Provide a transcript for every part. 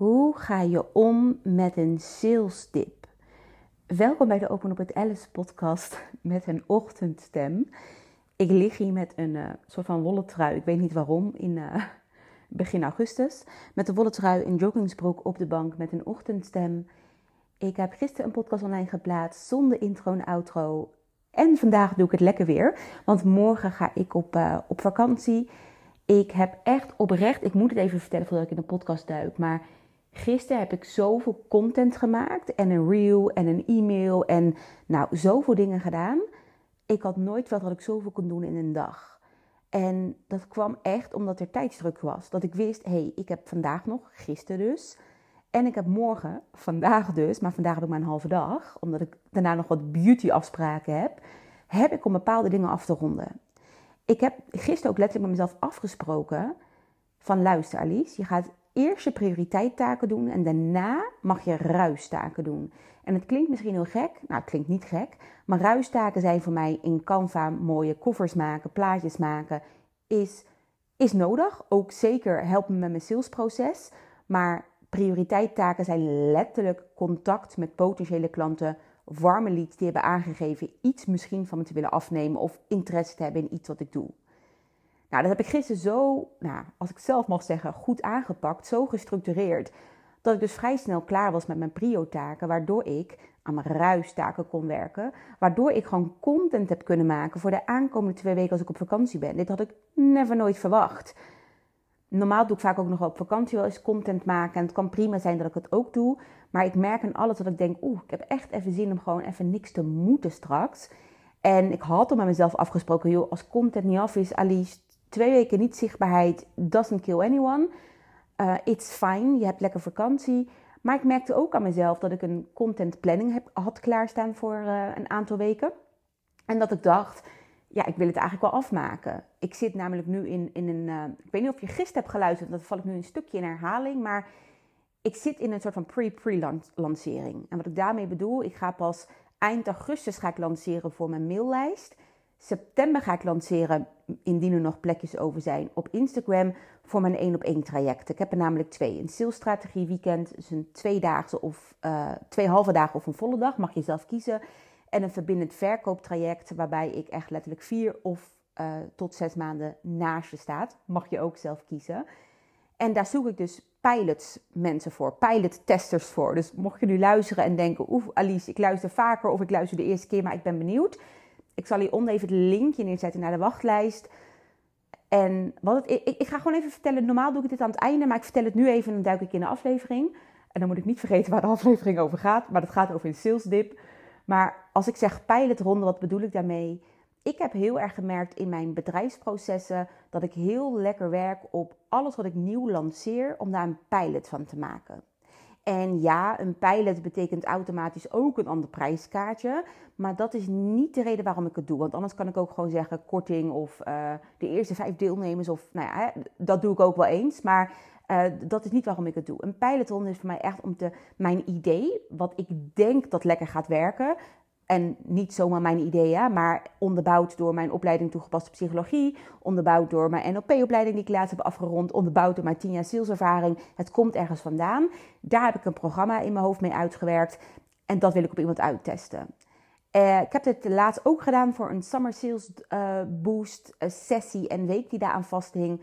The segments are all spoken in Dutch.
Hoe ga je om met een sales dip? Welkom bij de Open op het Alice podcast met een ochtendstem. Ik lig hier met een uh, soort van wollen trui. Ik weet niet waarom in uh, begin augustus. Met een wollen trui in joggingsbroek op de bank met een ochtendstem. Ik heb gisteren een podcast online geplaatst zonder intro en outro. En vandaag doe ik het lekker weer. Want morgen ga ik op, uh, op vakantie. Ik heb echt oprecht, ik moet het even vertellen voordat ik in de podcast duik. Maar Gisteren heb ik zoveel content gemaakt en een reel en een e-mail en nou zoveel dingen gedaan. Ik had nooit verwacht dat ik zoveel kon doen in een dag. En dat kwam echt omdat er tijdsdruk was. Dat ik wist, hé, hey, ik heb vandaag nog, gisteren dus. En ik heb morgen, vandaag dus, maar vandaag heb ik maar een halve dag. Omdat ik daarna nog wat beauty afspraken heb. Heb ik om bepaalde dingen af te ronden. Ik heb gisteren ook letterlijk met mezelf afgesproken. Van luister Alice, je gaat eerst je prioriteittaken doen en daarna mag je ruistaken doen. En het klinkt misschien heel gek, nou het klinkt niet gek, maar ruistaken zijn voor mij in Canva mooie koffers maken, plaatjes maken, is, is nodig. Ook zeker helpt me met mijn salesproces, maar prioriteittaken zijn letterlijk contact met potentiële klanten, warme leads die hebben aangegeven iets misschien van me te willen afnemen of interesse te hebben in iets wat ik doe. Nou, dat heb ik gisteren zo, nou, als ik zelf mag zeggen, goed aangepakt, zo gestructureerd, dat ik dus vrij snel klaar was met mijn prio-taken, waardoor ik aan mijn ruistaken kon werken, waardoor ik gewoon content heb kunnen maken voor de aankomende twee weken als ik op vakantie ben. Dit had ik never nooit verwacht. Normaal doe ik vaak ook nog op vakantie wel eens content maken. En het kan prima zijn dat ik het ook doe. Maar ik merk aan alles dat ik denk, oeh, ik heb echt even zin om gewoon even niks te moeten straks. En ik had al met mezelf afgesproken, joh, als content niet af is, Alice, Twee weken niet zichtbaarheid doesn't kill anyone. Uh, it's fine, je hebt lekker vakantie. Maar ik merkte ook aan mezelf dat ik een content planning heb, had klaarstaan voor uh, een aantal weken. En dat ik dacht, ja, ik wil het eigenlijk wel afmaken. Ik zit namelijk nu in, in een. Uh, ik weet niet of je gisteren hebt geluisterd, dat val ik nu een stukje in herhaling. Maar ik zit in een soort van pre-pre-lancering. En wat ik daarmee bedoel, ik ga pas eind augustus ga ik lanceren voor mijn maillijst. September ga ik lanceren, indien er nog plekjes over zijn, op Instagram voor mijn 1 op 1 traject. Ik heb er namelijk twee. Een salesstrategie weekend, dus een tweedaagse of uh, twee halve dagen of een volle dag, mag je zelf kiezen. En een verbindend verkooptraject, waarbij ik echt letterlijk vier of uh, tot zes maanden naast je staat. Mag je ook zelf kiezen. En daar zoek ik dus pilots mensen voor, pilot testers voor. Dus mocht je nu luisteren en denken, oef Alice, ik luister vaker of ik luister de eerste keer, maar ik ben benieuwd ik zal hieronder even het linkje neerzetten naar de wachtlijst. En wat het, ik, ik, ga gewoon even vertellen. Normaal doe ik dit aan het einde, maar ik vertel het nu even en dan duik ik in de aflevering. En dan moet ik niet vergeten waar de aflevering over gaat. Maar dat gaat over een sales dip. Maar als ik zeg pilotronde, wat bedoel ik daarmee? Ik heb heel erg gemerkt in mijn bedrijfsprocessen dat ik heel lekker werk op alles wat ik nieuw lanceer, om daar een pilot van te maken. En ja, een pilot betekent automatisch ook een ander prijskaartje. Maar dat is niet de reden waarom ik het doe. Want anders kan ik ook gewoon zeggen korting of uh, de eerste vijf deelnemers. Of nou ja, dat doe ik ook wel eens. Maar uh, dat is niet waarom ik het doe. Een pilotronde is voor mij echt om te, mijn idee, wat ik denk dat lekker gaat werken, en niet zomaar mijn ideeën, maar onderbouwd door mijn opleiding toegepaste psychologie, onderbouwd door mijn NLP-opleiding die ik laatst heb afgerond, onderbouwd door mijn 10 jaar saleservaring. Het komt ergens vandaan. Daar heb ik een programma in mijn hoofd mee uitgewerkt en dat wil ik op iemand uittesten. Uh, ik heb dit laatst ook gedaan voor een Summer Sales uh, Boost uh, sessie en week die daaraan vasthing.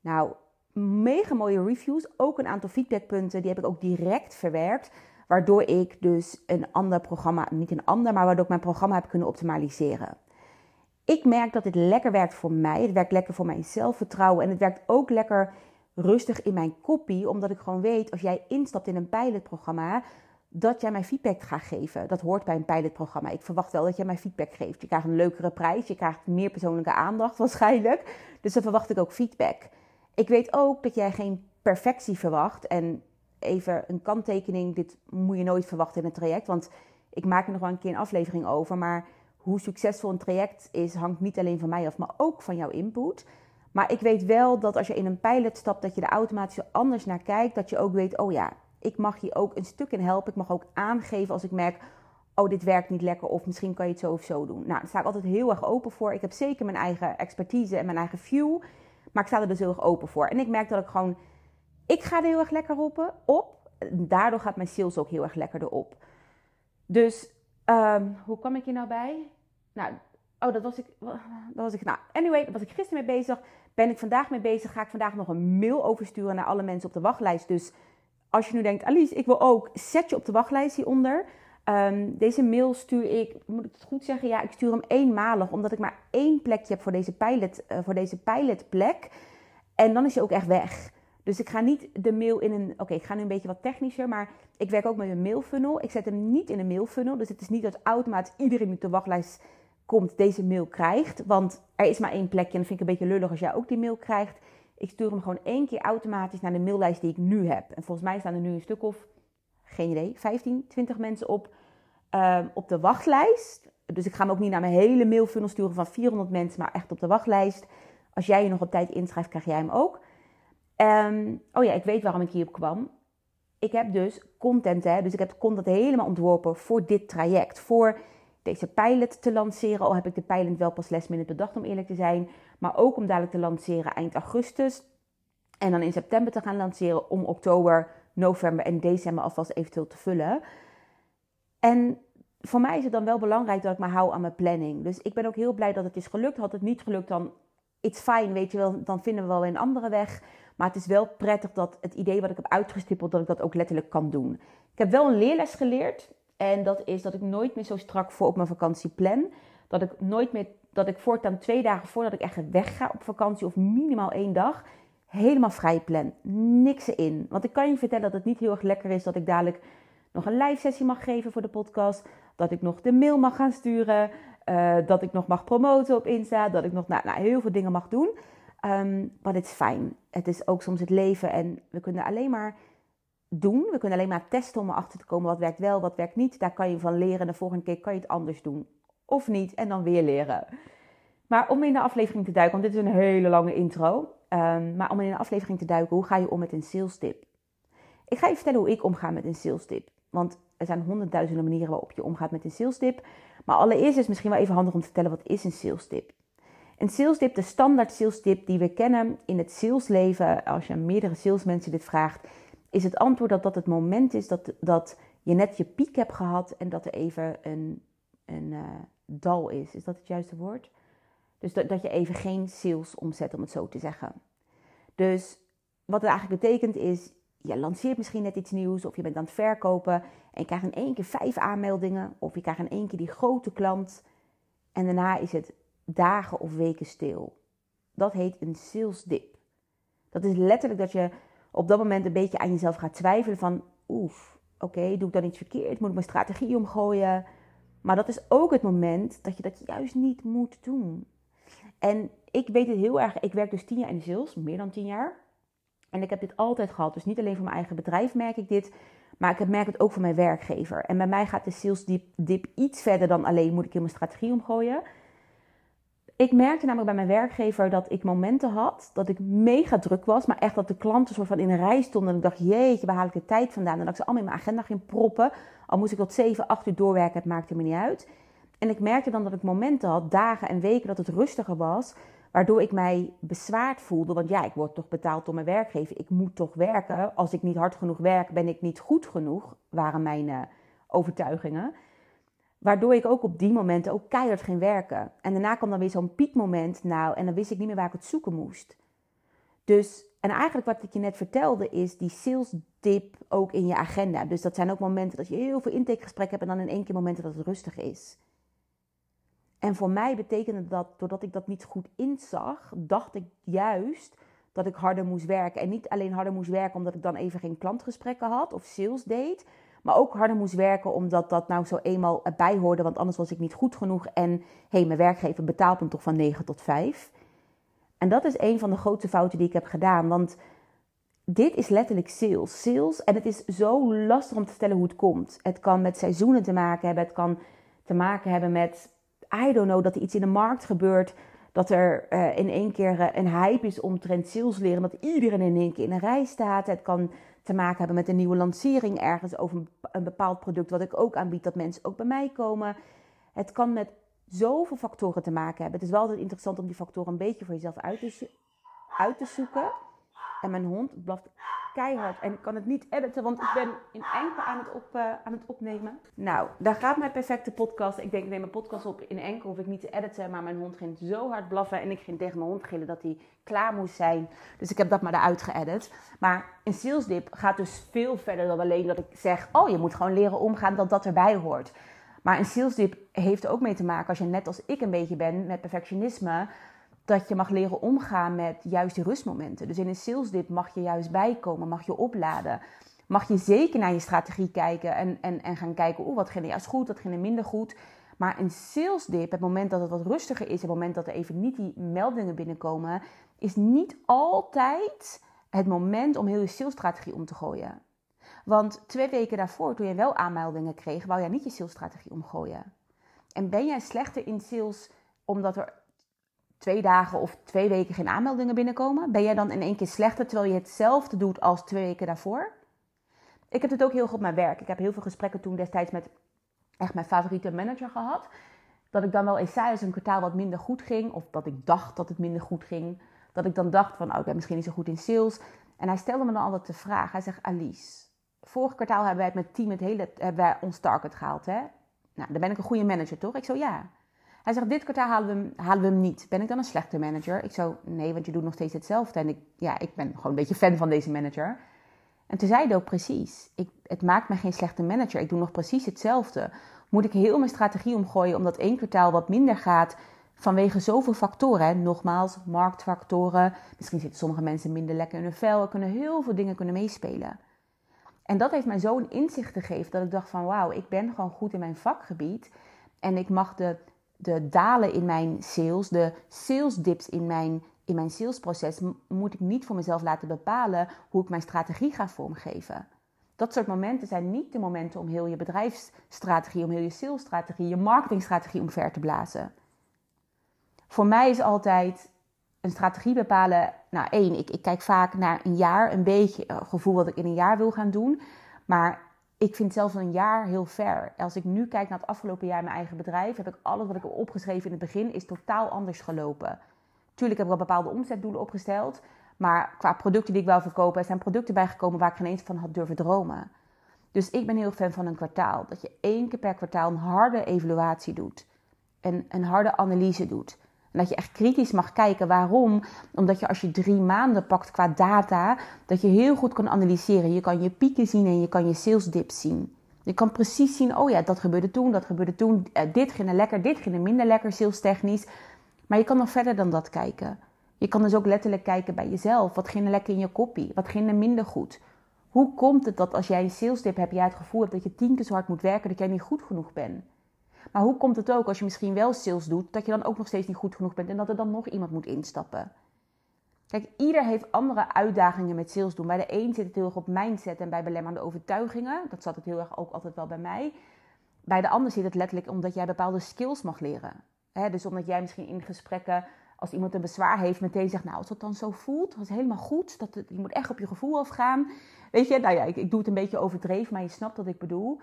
Nou, mega mooie reviews, ook een aantal feedbackpunten, die heb ik ook direct verwerkt. Waardoor ik dus een ander programma, niet een ander, maar waardoor ik mijn programma heb kunnen optimaliseren. Ik merk dat dit lekker werkt voor mij. Het werkt lekker voor mijn zelfvertrouwen. En het werkt ook lekker rustig in mijn kopie. Omdat ik gewoon weet, als jij instapt in een pilotprogramma, dat jij mij feedback gaat geven. Dat hoort bij een pilotprogramma. Ik verwacht wel dat jij mij feedback geeft. Je krijgt een leukere prijs, je krijgt meer persoonlijke aandacht waarschijnlijk. Dus dan verwacht ik ook feedback. Ik weet ook dat jij geen perfectie verwacht. En even een kanttekening. Dit moet je nooit verwachten in een traject. Want ik maak er nog wel een keer een aflevering over. Maar hoe succesvol een traject is, hangt niet alleen van mij af, maar ook van jouw input. Maar ik weet wel dat als je in een pilot stapt, dat je er automatisch anders naar kijkt. Dat je ook weet, oh ja, ik mag hier ook een stuk in helpen. Ik mag ook aangeven als ik merk, oh dit werkt niet lekker. Of misschien kan je het zo of zo doen. Nou, daar sta ik altijd heel erg open voor. Ik heb zeker mijn eigen expertise en mijn eigen view. Maar ik sta er dus heel erg open voor. En ik merk dat ik gewoon ik ga er heel erg lekker op. op. Daardoor gaat mijn sales ook heel erg lekker erop. Dus ehm, hoe kwam ik hier nou bij? Nou, oh, dat was ik. Dat was ik. Nou, anyway, daar was ik gisteren mee bezig. Ben ik vandaag mee bezig? Ga ik vandaag nog een mail oversturen naar alle mensen op de wachtlijst. Dus als je nu denkt, Alice, ik wil ook, zet je op de wachtlijst hieronder. Um, deze mail stuur ik, moet ik het goed zeggen? Ja, ik stuur hem eenmalig, omdat ik maar één plekje heb voor deze, pilot, uh, voor deze pilotplek. En dan is hij ook echt weg. Dus ik ga niet de mail in een. Oké, ik ga nu een beetje wat technischer, maar ik werk ook met een mailfunnel. Ik zet hem niet in een mailfunnel. Dus het is niet dat automatisch iedereen die op de wachtlijst komt deze mail krijgt. Want er is maar één plekje en dat vind ik een beetje lullig als jij ook die mail krijgt. Ik stuur hem gewoon één keer automatisch naar de maillijst die ik nu heb. En volgens mij staan er nu een stuk of, geen idee, 15, 20 mensen op, uh, op de wachtlijst. Dus ik ga hem ook niet naar mijn hele mailfunnel sturen van 400 mensen, maar echt op de wachtlijst. Als jij je nog op tijd inschrijft, krijg jij hem ook. Um, oh ja, ik weet waarom ik hierop kwam. Ik heb dus content, hè, dus ik heb content helemaal ontworpen voor dit traject. Voor deze pilot te lanceren. Al heb ik de pilot wel pas les minute bedacht, om eerlijk te zijn. Maar ook om dadelijk te lanceren eind augustus. En dan in september te gaan lanceren om oktober, november en december alvast eventueel te vullen. En voor mij is het dan wel belangrijk dat ik me hou aan mijn planning. Dus ik ben ook heel blij dat het is gelukt. Had het niet gelukt, dan it's fine, weet je wel. Dan vinden we wel een andere weg. Maar het is wel prettig dat het idee wat ik heb uitgestippeld, dat ik dat ook letterlijk kan doen. Ik heb wel een leerles geleerd. En dat is dat ik nooit meer zo strak voor op mijn vakantie plan. Dat ik nooit meer, dat ik voortaan twee dagen voordat ik echt wegga op vakantie, of minimaal één dag, helemaal vrij plan. Niks erin. Want ik kan je vertellen dat het niet heel erg lekker is dat ik dadelijk nog een live sessie mag geven voor de podcast. Dat ik nog de mail mag gaan sturen. Uh, dat ik nog mag promoten op Insta. Dat ik nog nou, nou, heel veel dingen mag doen. Um, maar het is fijn. Het is ook soms het leven. En we kunnen alleen maar doen. We kunnen alleen maar testen om erachter te komen wat werkt wel, wat werkt niet. Daar kan je van leren. De volgende keer kan je het anders doen. Of niet. En dan weer leren. Maar om in de aflevering te duiken, want dit is een hele lange intro. Um, maar om in de aflevering te duiken, hoe ga je om met een sales? Ik ga je vertellen hoe ik omga met een sales. Want er zijn honderdduizenden manieren waarop je omgaat met een sales. Maar allereerst is het misschien wel even handig om te vertellen wat is een sales tip. Een sales tip, de standaard sales tip die we kennen in het salesleven, als je aan meerdere salesmensen dit vraagt, is het antwoord dat dat het moment is dat, dat je net je piek hebt gehad en dat er even een, een uh, dal is. Is dat het juiste woord? Dus dat, dat je even geen sales omzet, om het zo te zeggen. Dus wat het eigenlijk betekent is, je lanceert misschien net iets nieuws of je bent aan het verkopen en je krijgt in één keer vijf aanmeldingen of je krijgt in één keer die grote klant en daarna is het dagen of weken stil. Dat heet een sales dip. Dat is letterlijk dat je op dat moment een beetje aan jezelf gaat twijfelen van oef, oké, doe ik dan iets verkeerd? Moet ik mijn strategie omgooien? Maar dat is ook het moment dat je dat juist niet moet doen. En ik weet het heel erg, ik werk dus tien jaar in de sales, meer dan tien jaar. En ik heb dit altijd gehad. Dus niet alleen voor mijn eigen bedrijf merk ik dit. Maar ik merk het ook voor mijn werkgever. En bij mij gaat de sales dip, dip iets verder dan alleen moet ik in mijn strategie omgooien. Ik merkte namelijk bij mijn werkgever dat ik momenten had dat ik mega druk was. Maar echt dat de klanten soort van in een rij stonden. En ik dacht, jeetje, waar haal ik de tijd vandaan? En dat ik ze allemaal in mijn agenda ging proppen. Al moest ik tot 7, 8 uur doorwerken, het maakte me niet uit. En ik merkte dan dat ik momenten had, dagen en weken, dat het rustiger was. Waardoor ik mij bezwaard voelde. Want ja, ik word toch betaald door mijn werkgever. Ik moet toch werken. Als ik niet hard genoeg werk, ben ik niet goed genoeg. Waren mijn uh, overtuigingen. Waardoor ik ook op die momenten ook keihard ging werken. En daarna kwam dan weer zo'n piekmoment. Nou, en dan wist ik niet meer waar ik het zoeken moest. Dus, en eigenlijk wat ik je net vertelde, is die sales dip ook in je agenda. Dus dat zijn ook momenten dat je heel veel intakegesprekken hebt en dan in één keer momenten dat het rustig is. En voor mij betekende dat, doordat ik dat niet goed inzag, dacht ik juist dat ik harder moest werken. En niet alleen harder moest werken omdat ik dan even geen klantgesprekken had of sales deed. Maar ook harder moest werken omdat dat nou zo eenmaal erbij hoorde. Want anders was ik niet goed genoeg. En hé, hey, mijn werkgever betaalt me toch van 9 tot 5. En dat is een van de grootste fouten die ik heb gedaan. Want dit is letterlijk sales. Sales. En het is zo lastig om te vertellen hoe het komt. Het kan met seizoenen te maken hebben. Het kan te maken hebben met I don't know, dat er iets in de markt gebeurt. Dat er uh, in één keer uh, een hype is omtrent sales leren. Dat iedereen in één keer in een rij staat. Het kan te maken hebben met een nieuwe lancering ergens over een, bepaald product wat ik ook aanbied. Dat mensen ook bij mij komen. Het kan met zoveel factoren te maken hebben. Het is wel altijd interessant om die factoren een beetje voor jezelf uit te, uit te zoeken. En mijn hond blaft keihard. En ik kan het niet editen, want ik ben in enkel aan het, op, uh, aan het opnemen. Nou, daar gaat mijn perfecte podcast. Ik denk, ik neem mijn podcast op in enkel. Hoef ik niet te editen. Maar mijn hond ging zo hard blaffen. En ik ging tegen mijn hond gillen dat hij klaar moest zijn. Dus ik heb dat maar eruit geëdit. Maar een salesdip gaat dus veel verder dan alleen dat ik zeg... Oh, je moet gewoon leren omgaan dat dat erbij hoort. Maar een salesdip heeft ook mee te maken, als je net als ik een beetje ben met perfectionisme dat je mag leren omgaan met juist die rustmomenten. Dus in een salesdip mag je juist bijkomen, mag je opladen. Mag je zeker naar je strategie kijken en, en, en gaan kijken, oh, wat ging er juist goed, wat ging er minder goed. Maar een salesdip, het moment dat het wat rustiger is, het moment dat er even niet die meldingen binnenkomen, is niet altijd het moment om heel je salesstrategie om te gooien. Want twee weken daarvoor, toen je wel aanmeldingen kreeg, wou jij niet je salesstrategie omgooien. En ben jij slechter in sales omdat er twee dagen of twee weken geen aanmeldingen binnenkomen? Ben jij dan in één keer slechter terwijl je hetzelfde doet als twee weken daarvoor? Ik heb het ook heel goed op mijn werk. Ik heb heel veel gesprekken toen destijds met echt mijn favoriete manager gehad. Dat ik dan wel eens zei als een kwartaal wat minder goed ging, of dat ik dacht dat het minder goed ging, dat ik dan dacht van, oh, ik ben misschien niet zo goed in sales. En hij stelde me dan altijd de vraag, hij zegt, Alice, vorig kwartaal hebben wij het met team het hele, hebben wij ons target gehaald, hè? Nou, dan ben ik een goede manager, toch? Ik zo, ja. Hij zegt, dit kwartaal halen we, hem, halen we hem niet. Ben ik dan een slechte manager? Ik zo, nee, want je doet nog steeds hetzelfde. En ik, ja, ik ben gewoon een beetje fan van deze manager. En toen zei hij ook precies, ik, het maakt me geen slechte manager. Ik doe nog precies hetzelfde. Moet ik heel mijn strategie omgooien omdat één kwartaal wat minder gaat vanwege zoveel factoren. Nogmaals, marktfactoren. Misschien zitten sommige mensen minder lekker in hun vel. Er kunnen heel veel dingen kunnen meespelen. En dat heeft mij zo'n inzicht gegeven dat ik dacht van wauw, ik ben gewoon goed in mijn vakgebied. En ik mag de, de dalen in mijn sales, de sales dips in mijn, in mijn salesproces, moet ik niet voor mezelf laten bepalen hoe ik mijn strategie ga vormgeven. Dat soort momenten zijn niet de momenten om heel je bedrijfsstrategie, om heel je salesstrategie, je marketingstrategie omver te blazen. Voor mij is altijd een strategie bepalen. Nou, één, ik, ik kijk vaak naar een jaar, een beetje een gevoel wat ik in een jaar wil gaan doen. Maar ik vind zelfs een jaar heel ver. Als ik nu kijk naar het afgelopen jaar in mijn eigen bedrijf, heb ik alles wat ik heb opgeschreven in het begin, is totaal anders gelopen. Tuurlijk heb ik wel bepaalde omzetdoelen opgesteld. Maar qua producten die ik wil verkopen, zijn producten bijgekomen waar ik geen eens van had durven dromen. Dus ik ben heel fan van een kwartaal. Dat je één keer per kwartaal een harde evaluatie doet. En een harde analyse doet. En dat je echt kritisch mag kijken. Waarom? Omdat je als je drie maanden pakt qua data, dat je heel goed kan analyseren. Je kan je pieken zien en je kan je sales dips zien. Je kan precies zien, oh ja, dat gebeurde toen, dat gebeurde toen. Eh, dit ging er lekker, dit ging er minder lekker, sales technisch. Maar je kan nog verder dan dat kijken. Je kan dus ook letterlijk kijken bij jezelf. Wat ging er lekker in je kopie? Wat ging er minder goed? Hoe komt het dat als jij een sales dip hebt, jij het gevoel hebt dat je tien keer zo hard moet werken, dat jij niet goed genoeg bent? Maar hoe komt het ook als je misschien wel sales doet, dat je dan ook nog steeds niet goed genoeg bent en dat er dan nog iemand moet instappen? Kijk, ieder heeft andere uitdagingen met sales doen. Bij de een zit het heel erg op mindset en bij belemmerende overtuigingen. Dat zat het heel erg ook altijd wel bij mij. Bij de ander zit het letterlijk omdat jij bepaalde skills mag leren. dus omdat jij misschien in gesprekken, als iemand een bezwaar heeft, meteen zegt: Nou, als dat dan zo voelt, dat is helemaal goed. Dat je moet echt op je gevoel afgaan. Weet je, nou ja, ik, ik doe het een beetje overdreven, maar je snapt wat ik bedoel.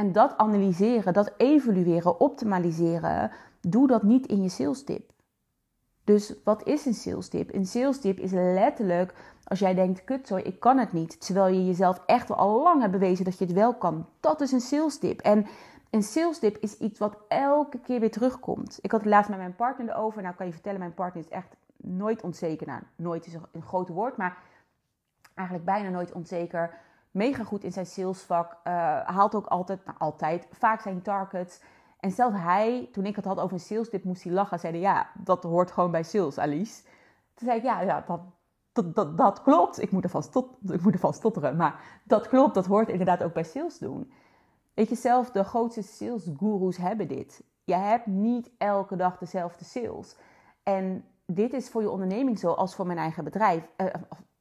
En dat analyseren, dat evalueren, optimaliseren, doe dat niet in je sales. Dus wat is een sales? Een sales is letterlijk als jij denkt, kut zo, ik kan het niet. Terwijl je jezelf echt al lang hebt bewezen dat je het wel kan. Dat is een sales. En een sales is iets wat elke keer weer terugkomt. Ik had het laatst met mijn partner erover. Nou kan je vertellen, mijn partner is echt nooit onzeker. Nou, nooit is een groot woord, maar eigenlijk bijna nooit onzeker mega goed in zijn salesvak. Uh, haalt ook altijd, nou altijd, vaak zijn targets. En zelfs hij, toen ik het had over een sales tip, moest hij lachen. Zeiden, ja, dat hoort gewoon bij sales, Alice. Toen zei ik, ja, ja dat, dat, dat, klopt. Ik moet, ervan stot, ik moet ervan stotteren. Maar dat klopt, dat hoort inderdaad ook bij sales doen. Weet je, zelf de grootste sales gurus hebben dit. Je hebt niet elke dag dezelfde sales. En dit is voor je onderneming zo als voor mijn eigen bedrijf. Uh,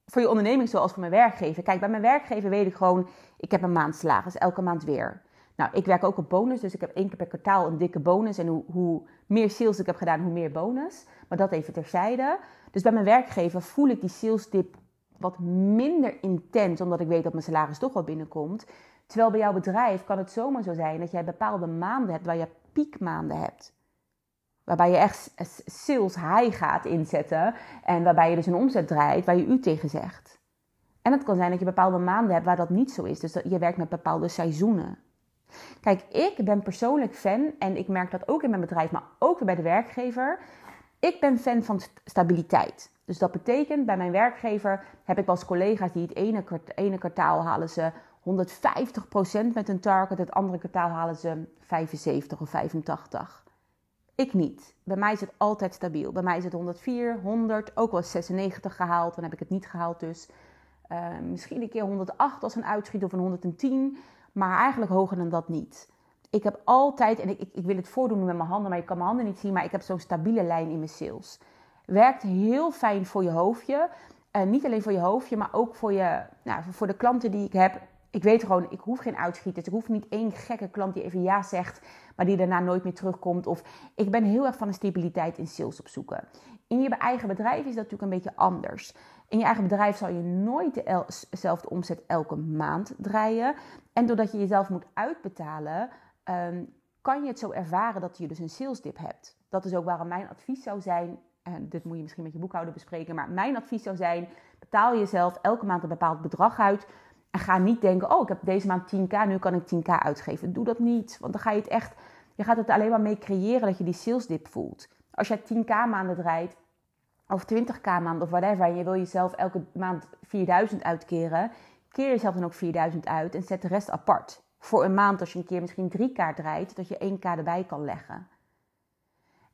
voor je onderneming zoals voor mijn werkgever. Kijk, bij mijn werkgever weet ik gewoon, ik heb een maandsalaris, elke maand weer. Nou, ik werk ook op bonus, dus ik heb één keer per kwartaal een dikke bonus. En hoe, hoe meer sales ik heb gedaan, hoe meer bonus. Maar dat even terzijde. Dus bij mijn werkgever voel ik die sales dip wat minder intens, omdat ik weet dat mijn salaris toch wel binnenkomt. Terwijl bij jouw bedrijf kan het zomaar zo zijn dat jij bepaalde maanden hebt waar je piekmaanden hebt. Waarbij je echt sales high gaat inzetten. En waarbij je dus een omzet draait waar je u tegen zegt. En het kan zijn dat je bepaalde maanden hebt waar dat niet zo is. Dus dat je werkt met bepaalde seizoenen. Kijk, ik ben persoonlijk fan, en ik merk dat ook in mijn bedrijf, maar ook weer bij de werkgever. Ik ben fan van stabiliteit. Dus dat betekent, bij mijn werkgever heb ik wel collega's die het ene, ene kwartaal halen ze 150% met een target, het andere kwartaal halen ze 75 of 85. Ik niet. Bij mij is het altijd stabiel. Bij mij is het 104, 100, ook wel 96 gehaald. Dan heb ik het niet gehaald dus. Uh, misschien een keer 108 als een uitschiet of een 110. Maar eigenlijk hoger dan dat niet. Ik heb altijd, en ik, ik, wil het voordoen met mijn handen, maar je kan mijn handen niet zien. Maar ik heb zo'n stabiele lijn in mijn sales. Werkt heel fijn voor je hoofdje. Uh, niet alleen voor je hoofdje, maar ook voor, je, nou, voor de klanten die ik heb ik weet gewoon, ik hoef geen uitschieters. Ik hoef niet één gekke klant die even ja zegt, maar die daarna nooit meer terugkomt. Of ik ben heel erg van de stabiliteit in sales opzoeken. In je eigen bedrijf is dat natuurlijk een beetje anders. In je eigen bedrijf zal je nooit dezelfde omzet elke maand draaien. En doordat je jezelf moet uitbetalen, um, kan je het zo ervaren dat je dus een sales dip hebt. Dat is ook waarom mijn advies zou zijn. En dit moet je misschien met je boekhouder bespreken. Maar mijn advies zou zijn: betaal jezelf elke maand een bepaald bedrag uit en ga niet denken, oh, ik heb deze maand 10k, nu kan ik 10k uitgeven. Doe dat niet, want dan ga je het echt, je gaat het alleen maar mee creëren dat je die sales dip voelt. Als jij 10k maanden draait, of 20k maanden of whatever, en je wil jezelf elke maand 4000 uitkeren, keer jezelf dan ook 4000 uit en zet de rest apart. Voor een maand, als je een keer misschien 3k draait, dat je 1k erbij kan leggen.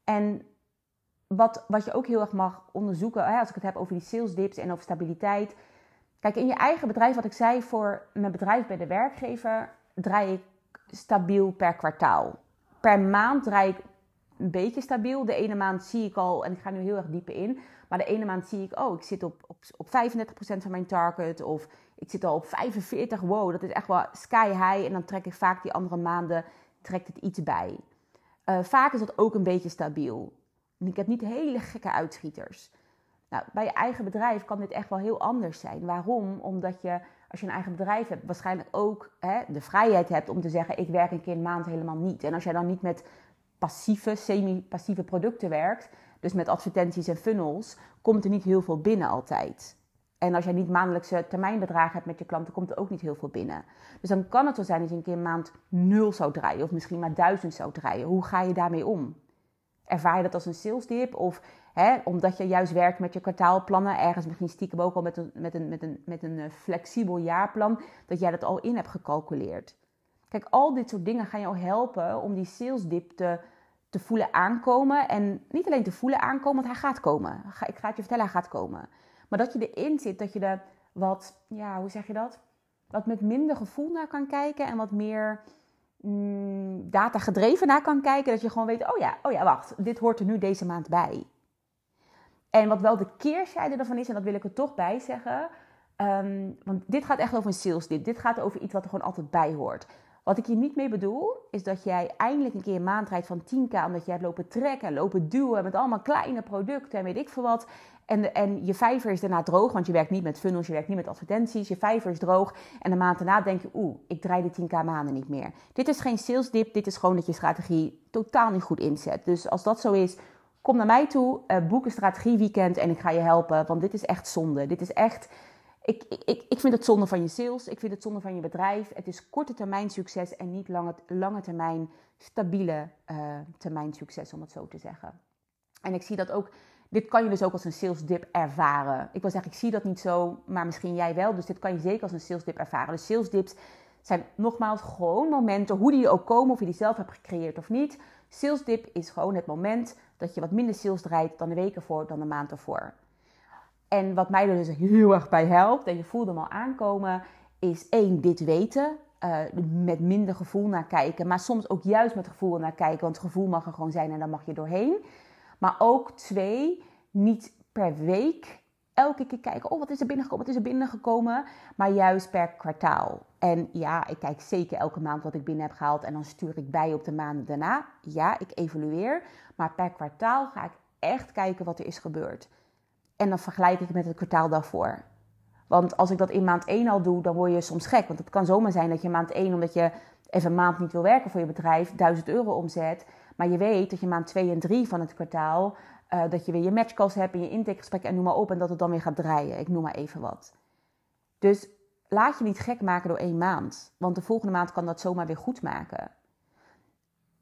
En wat, wat je ook heel erg mag onderzoeken, als ik het heb over die sales dips en over stabiliteit, Kijk, in je eigen bedrijf, wat ik zei, voor mijn bedrijf bij de werkgever draai ik stabiel per kwartaal. Per maand draai ik een beetje stabiel. De ene maand zie ik al, en ik ga nu heel erg dieper in, maar de ene maand zie ik, oh, ik zit op, op, op 35% van mijn target of ik zit al op 45. Wow, dat is echt wel sky high. En dan trek ik vaak die andere maanden, trekt het iets bij. Uh, vaak is dat ook een beetje stabiel. En ik heb niet hele gekke uitschieters. Nou, bij je eigen bedrijf kan dit echt wel heel anders zijn. Waarom? Omdat je, als je een eigen bedrijf hebt, waarschijnlijk ook hè, de vrijheid hebt om te zeggen: ik werk een keer een maand helemaal niet. En als jij dan niet met passieve, semi-passieve producten werkt, dus met advertenties en funnels, komt er niet heel veel binnen altijd. En als jij niet maandelijkse termijnbedragen hebt met je klanten, komt er ook niet heel veel binnen. Dus dan kan het zo zijn dat je een keer een maand nul zou draaien, of misschien maar duizend zou draaien. Hoe ga je daarmee om? Ervaar je dat als een sales dip? Of hè, omdat je juist werkt met je kwartaalplannen, ergens misschien stiekem ook al met een, met, een, met, een, met een eh, flexibel jaarplan, dat jij dat al in hebt gecalculeerd. Kijk, al dit soort dingen gaan jou helpen om die sales dip te, te voelen aankomen. En niet alleen te voelen aankomen, want hij gaat komen. Ik ga het je vertellen, hij gaat komen. Maar dat je erin zit, dat je er wat, ja, hoe zeg je dat? Wat met minder gevoel naar kan kijken en wat meer mm, data gedreven naar kan kijken. Dat je gewoon weet, oh ja, oh ja, wacht, dit hoort er nu deze maand bij. En wat wel de keerzijde ervan is, en dat wil ik er toch bij zeggen. Ehm, want dit gaat echt over een sales dit. Dit gaat over iets wat er gewoon altijd bij hoort. Wat ik hier niet mee bedoel, is dat jij eindelijk een keer een maand rijdt van 10k... omdat jij hebt lopen trekken, lopen duwen met allemaal kleine producten en weet ik veel wat. En, en je vijver is daarna droog, want je werkt niet met funnels, je werkt niet met advertenties. Je vijver is droog en de maand daarna denk je, oeh, ik draai de 10k maanden niet meer. Dit is geen sales dip, dit is gewoon dat je strategie totaal niet goed inzet. Dus als dat zo is, kom naar mij toe, uh, boek een strategieweekend en ik ga je helpen. Want dit is echt zonde. Dit is echt... Ik, ik, ik vind het zonde van je sales. Ik vind het zonde van je bedrijf. Het is korte termijn succes en niet lange, lange termijn stabiele uh, termijn succes, om het zo te zeggen. En ik zie dat ook... Dit kan je dus ook als een sales dip ervaren. Ik wil zeggen, ik zie dat niet zo, maar misschien jij wel. Dus dit kan je zeker als een sales dip ervaren. De sales dips zijn nogmaals gewoon momenten, hoe die ook komen, of je die zelf hebt gecreëerd of niet. Sales dip is gewoon het moment dat je wat minder sales draait dan de week ervoor, dan de maand ervoor. En wat mij er dus heel erg bij helpt, en je voelt hem al aankomen, is één, dit weten. Uh, met minder gevoel naar kijken, maar soms ook juist met gevoel naar kijken, want gevoel mag er gewoon zijn en dan mag je doorheen. Maar ook twee, niet per week elke keer kijken, oh wat is er binnengekomen, wat is er binnengekomen, maar juist per kwartaal. En ja, ik kijk zeker elke maand wat ik binnen heb gehaald en dan stuur ik bij op de maanden daarna. Ja, ik evalueer, maar per kwartaal ga ik echt kijken wat er is gebeurd. En dan vergelijk ik met het kwartaal daarvoor. Want als ik dat in maand 1 al doe, dan word je soms gek. Want het kan zomaar zijn dat je maand 1, omdat je even een maand niet wil werken voor je bedrijf, 1000 euro omzet. Maar je weet dat je maand 2 en 3 van het kwartaal uh, dat je weer je matchcalls hebt en je intakegesprekken en noem maar op. En dat het dan weer gaat draaien. Ik noem maar even wat. Dus laat je niet gek maken door één maand. Want de volgende maand kan dat zomaar weer goed maken.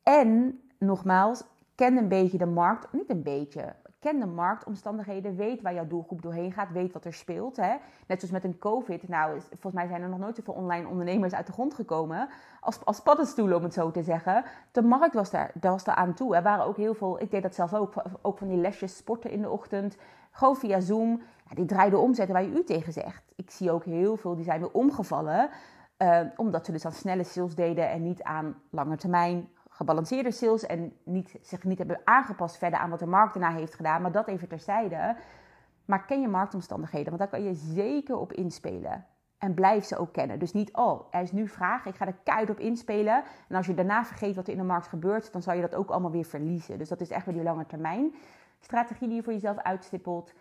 En nogmaals, ken een beetje de markt. Niet een beetje. Ken de marktomstandigheden. Weet waar jouw doelgroep doorheen gaat. Weet wat er speelt. Hè? Net zoals met een COVID. Nou, volgens mij zijn er nog nooit zoveel online ondernemers uit de grond gekomen. Als, als paddenstoelen, om het zo te zeggen. De markt was daar, daar was daar aan toe. Er waren ook heel veel. Ik deed dat zelf ook. Ook van die lesjes sporten in de ochtend. Gewoon via Zoom. Ja, die draaiden omzetten waar je u tegen zegt. Ik zie ook heel veel die zijn weer omgevallen. Uh, omdat ze dus aan snelle sales deden en niet aan lange termijn gebalanceerde sales en niet, zich niet hebben aangepast verder aan wat de markt daarna heeft gedaan. Maar dat even terzijde. Maar ken je marktomstandigheden, want daar kan je zeker op inspelen. En blijf ze ook kennen. Dus niet, oh, er is nu vraag, ik ga er keihard op inspelen. En als je daarna vergeet wat er in de markt gebeurt, dan zal je dat ook allemaal weer verliezen. Dus dat is echt weer die lange termijn strategie die je voor jezelf uitstippelt.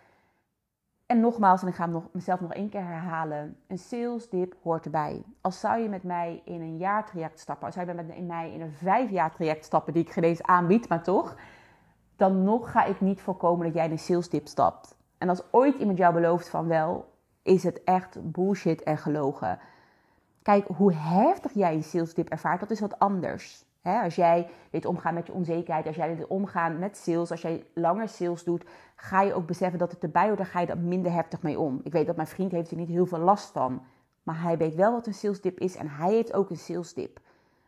En nogmaals, en ik ga mezelf nog één keer herhalen. Een sales dip hoort erbij. Als zou je met mij in een jaartraject stappen, als zou je met mij in een vijf traject stappen, die ik geen aanbied, maar toch, dan nog ga ik niet voorkomen dat jij in een sales dip stapt. En als ooit iemand jou belooft van wel, is het echt bullshit en gelogen. Kijk, hoe heftig jij een sales dip ervaart, dat is wat anders als jij weet omgaan met je onzekerheid, als jij weet omgaan met sales, als jij langer sales doet, ga je ook beseffen dat het erbij hoort, dan ga je er minder heftig mee om. Ik weet dat mijn vriend heeft er niet heel veel last van, maar hij weet wel wat een salesdip is en hij heeft ook een salesdip.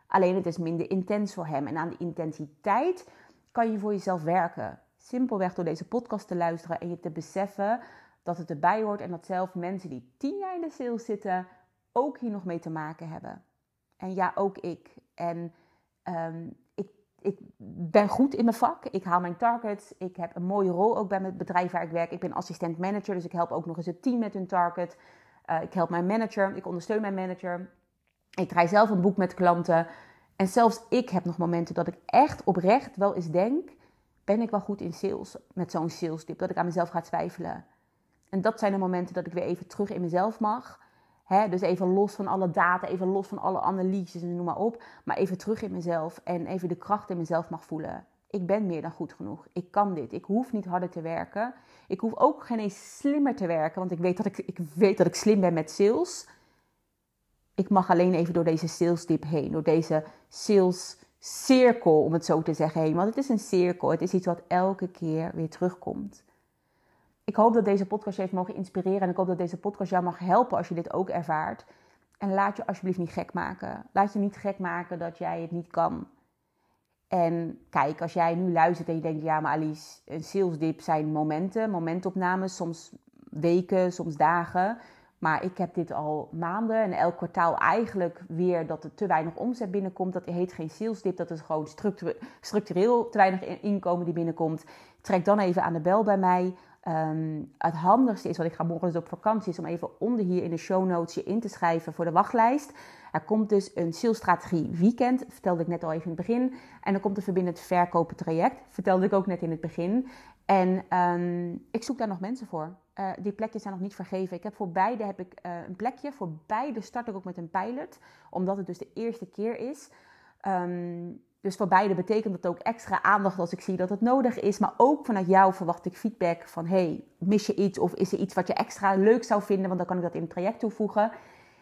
Alleen het is minder intens voor hem en aan de intensiteit kan je voor jezelf werken. Simpelweg door deze podcast te luisteren en je te beseffen dat het erbij hoort en dat zelf mensen die tien jaar in de sales zitten ook hier nog mee te maken hebben. En ja, ook ik. En Ehm, ik, ik, ben goed in mijn vak. Ik haal mijn targets. Ik heb een mooie rol ook bij het bedrijf waar ik werk. Ik ben assistent manager, dus ik help ook nog eens het team met hun target. Uh, ik help mijn manager. Ik ondersteun mijn manager. Ik draai zelf een boek met klanten. En zelfs ik heb nog momenten dat ik echt oprecht wel eens denk: ben ik wel goed in sales met zo'n sales tip? Dat ik aan mezelf ga twijfelen. En dat zijn de momenten dat ik weer even terug in mezelf mag dus even los van alle data, even los van alle analyses en noem maar op. Maar even terug in mezelf en even de kracht in mezelf mag voelen. Ik ben meer dan goed genoeg. Ik kan dit. Ik hoef niet harder te werken. Ik hoef ook geen eens slimmer te werken, want ik weet dat ik, ik, weet dat ik slim ben met sales. Ik mag alleen even door deze sales dip heen, door deze sales cirkel, om het zo te zeggen, heen. Want het is een cirkel. Het is iets wat elke keer weer terugkomt ik hoop dat deze podcast je heeft mogen inspireren. En ik hoop dat deze podcast jou mag helpen als je dit ook ervaart. En laat je alsjeblieft niet gek maken. Laat je niet gek maken dat jij het niet kan. En kijk, als jij nu luistert en je denkt, ja, maar Alice, een sales dip zijn momenten, momentopnames, soms weken, soms dagen. Maar ik heb dit al maanden en elk kwartaal eigenlijk weer dat er te weinig omzet binnenkomt. Dat heet geen sales dip, dat is gewoon structureel te weinig inkomen die binnenkomt. Trek dan even aan de bel bij mij. Ehm, het handigste is, want ik ga morgen dus op vakantie, is om even onder hier in de show notes je in te schrijven voor de wachtlijst. Er komt dus een salesstrategie weekend, vertelde ik net al even in het begin. En dan komt een verbindend verkopen traject, vertelde ik ook net in het begin. En um, ik zoek daar nog mensen voor. Uh, die plekjes zijn nog niet vergeven. Ik heb voor beide heb ik, uh, een plekje. Voor beide start ik ook met een pilot, omdat het dus de eerste keer is. Um, dus voor beide betekent dat ook extra aandacht als ik zie dat het nodig is. Maar ook vanuit jou verwacht ik feedback van: hey, mis je iets of is er iets wat je extra leuk zou vinden? Want dan kan ik dat in het traject toevoegen.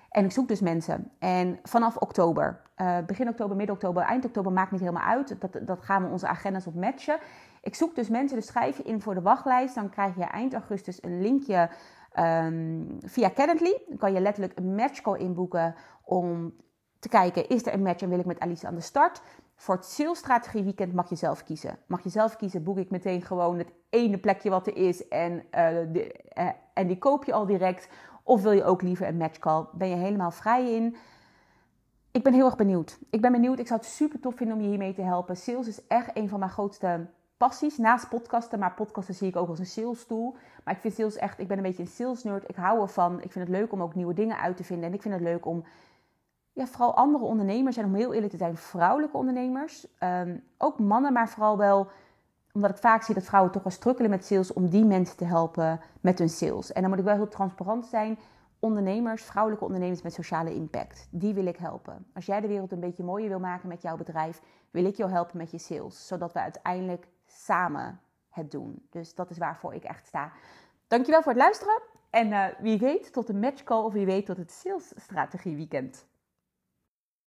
En ik zoek dus mensen. En vanaf oktober, uh, begin oktober, midden oktober, eind oktober, maakt niet helemaal uit. Dat, dat gaan we onze agendas op matchen. Ik zoek dus mensen, dus schrijf je in voor de wachtlijst. Dan krijg je eind augustus een linkje um, via Calendly. Dan kan je letterlijk een matchcall inboeken om te kijken, is er een match en wil ik met Alice aan de start? Voor het salesstrategie weekend mag je zelf kiezen. Mag je zelf kiezen, boek ik meteen gewoon het ene plekje wat er is en, de, uh, en die koop je al direct. Of wil je ook liever een matchcall? Ben je helemaal vrij in? Ik ben heel erg benieuwd. Ik ben benieuwd. Ik zou het super tof vinden om je hiermee te helpen. Sales is echt een van mijn grootste passies. Naast podcasten, maar podcasten zie ik ook als een sales tool. Maar ik vind sales echt, ik ben een beetje een sales nerd. Ik hou ervan. Ik vind het leuk om ook nieuwe dingen uit te vinden. En ik vind het leuk om ja, vooral andere ondernemers en om heel eerlijk te zijn, vrouwelijke ondernemers. Ehm, ook mannen, maar vooral wel omdat ik vaak zie dat vrouwen toch wel strukkelen met sales om die mensen te helpen met hun sales. En dan moet ik wel heel transparant zijn. Ondernemers, vrouwelijke ondernemers met sociale impact, die wil ik helpen. Als jij de wereld een beetje mooier wil maken met jouw bedrijf, wil ik jou helpen met je sales, zodat we uiteindelijk samen het doen. Dus dat is waarvoor ik echt sta. Dankjewel voor het luisteren. En uh, wie weet tot een matchcall of wie weet tot het salesstrategie weekend.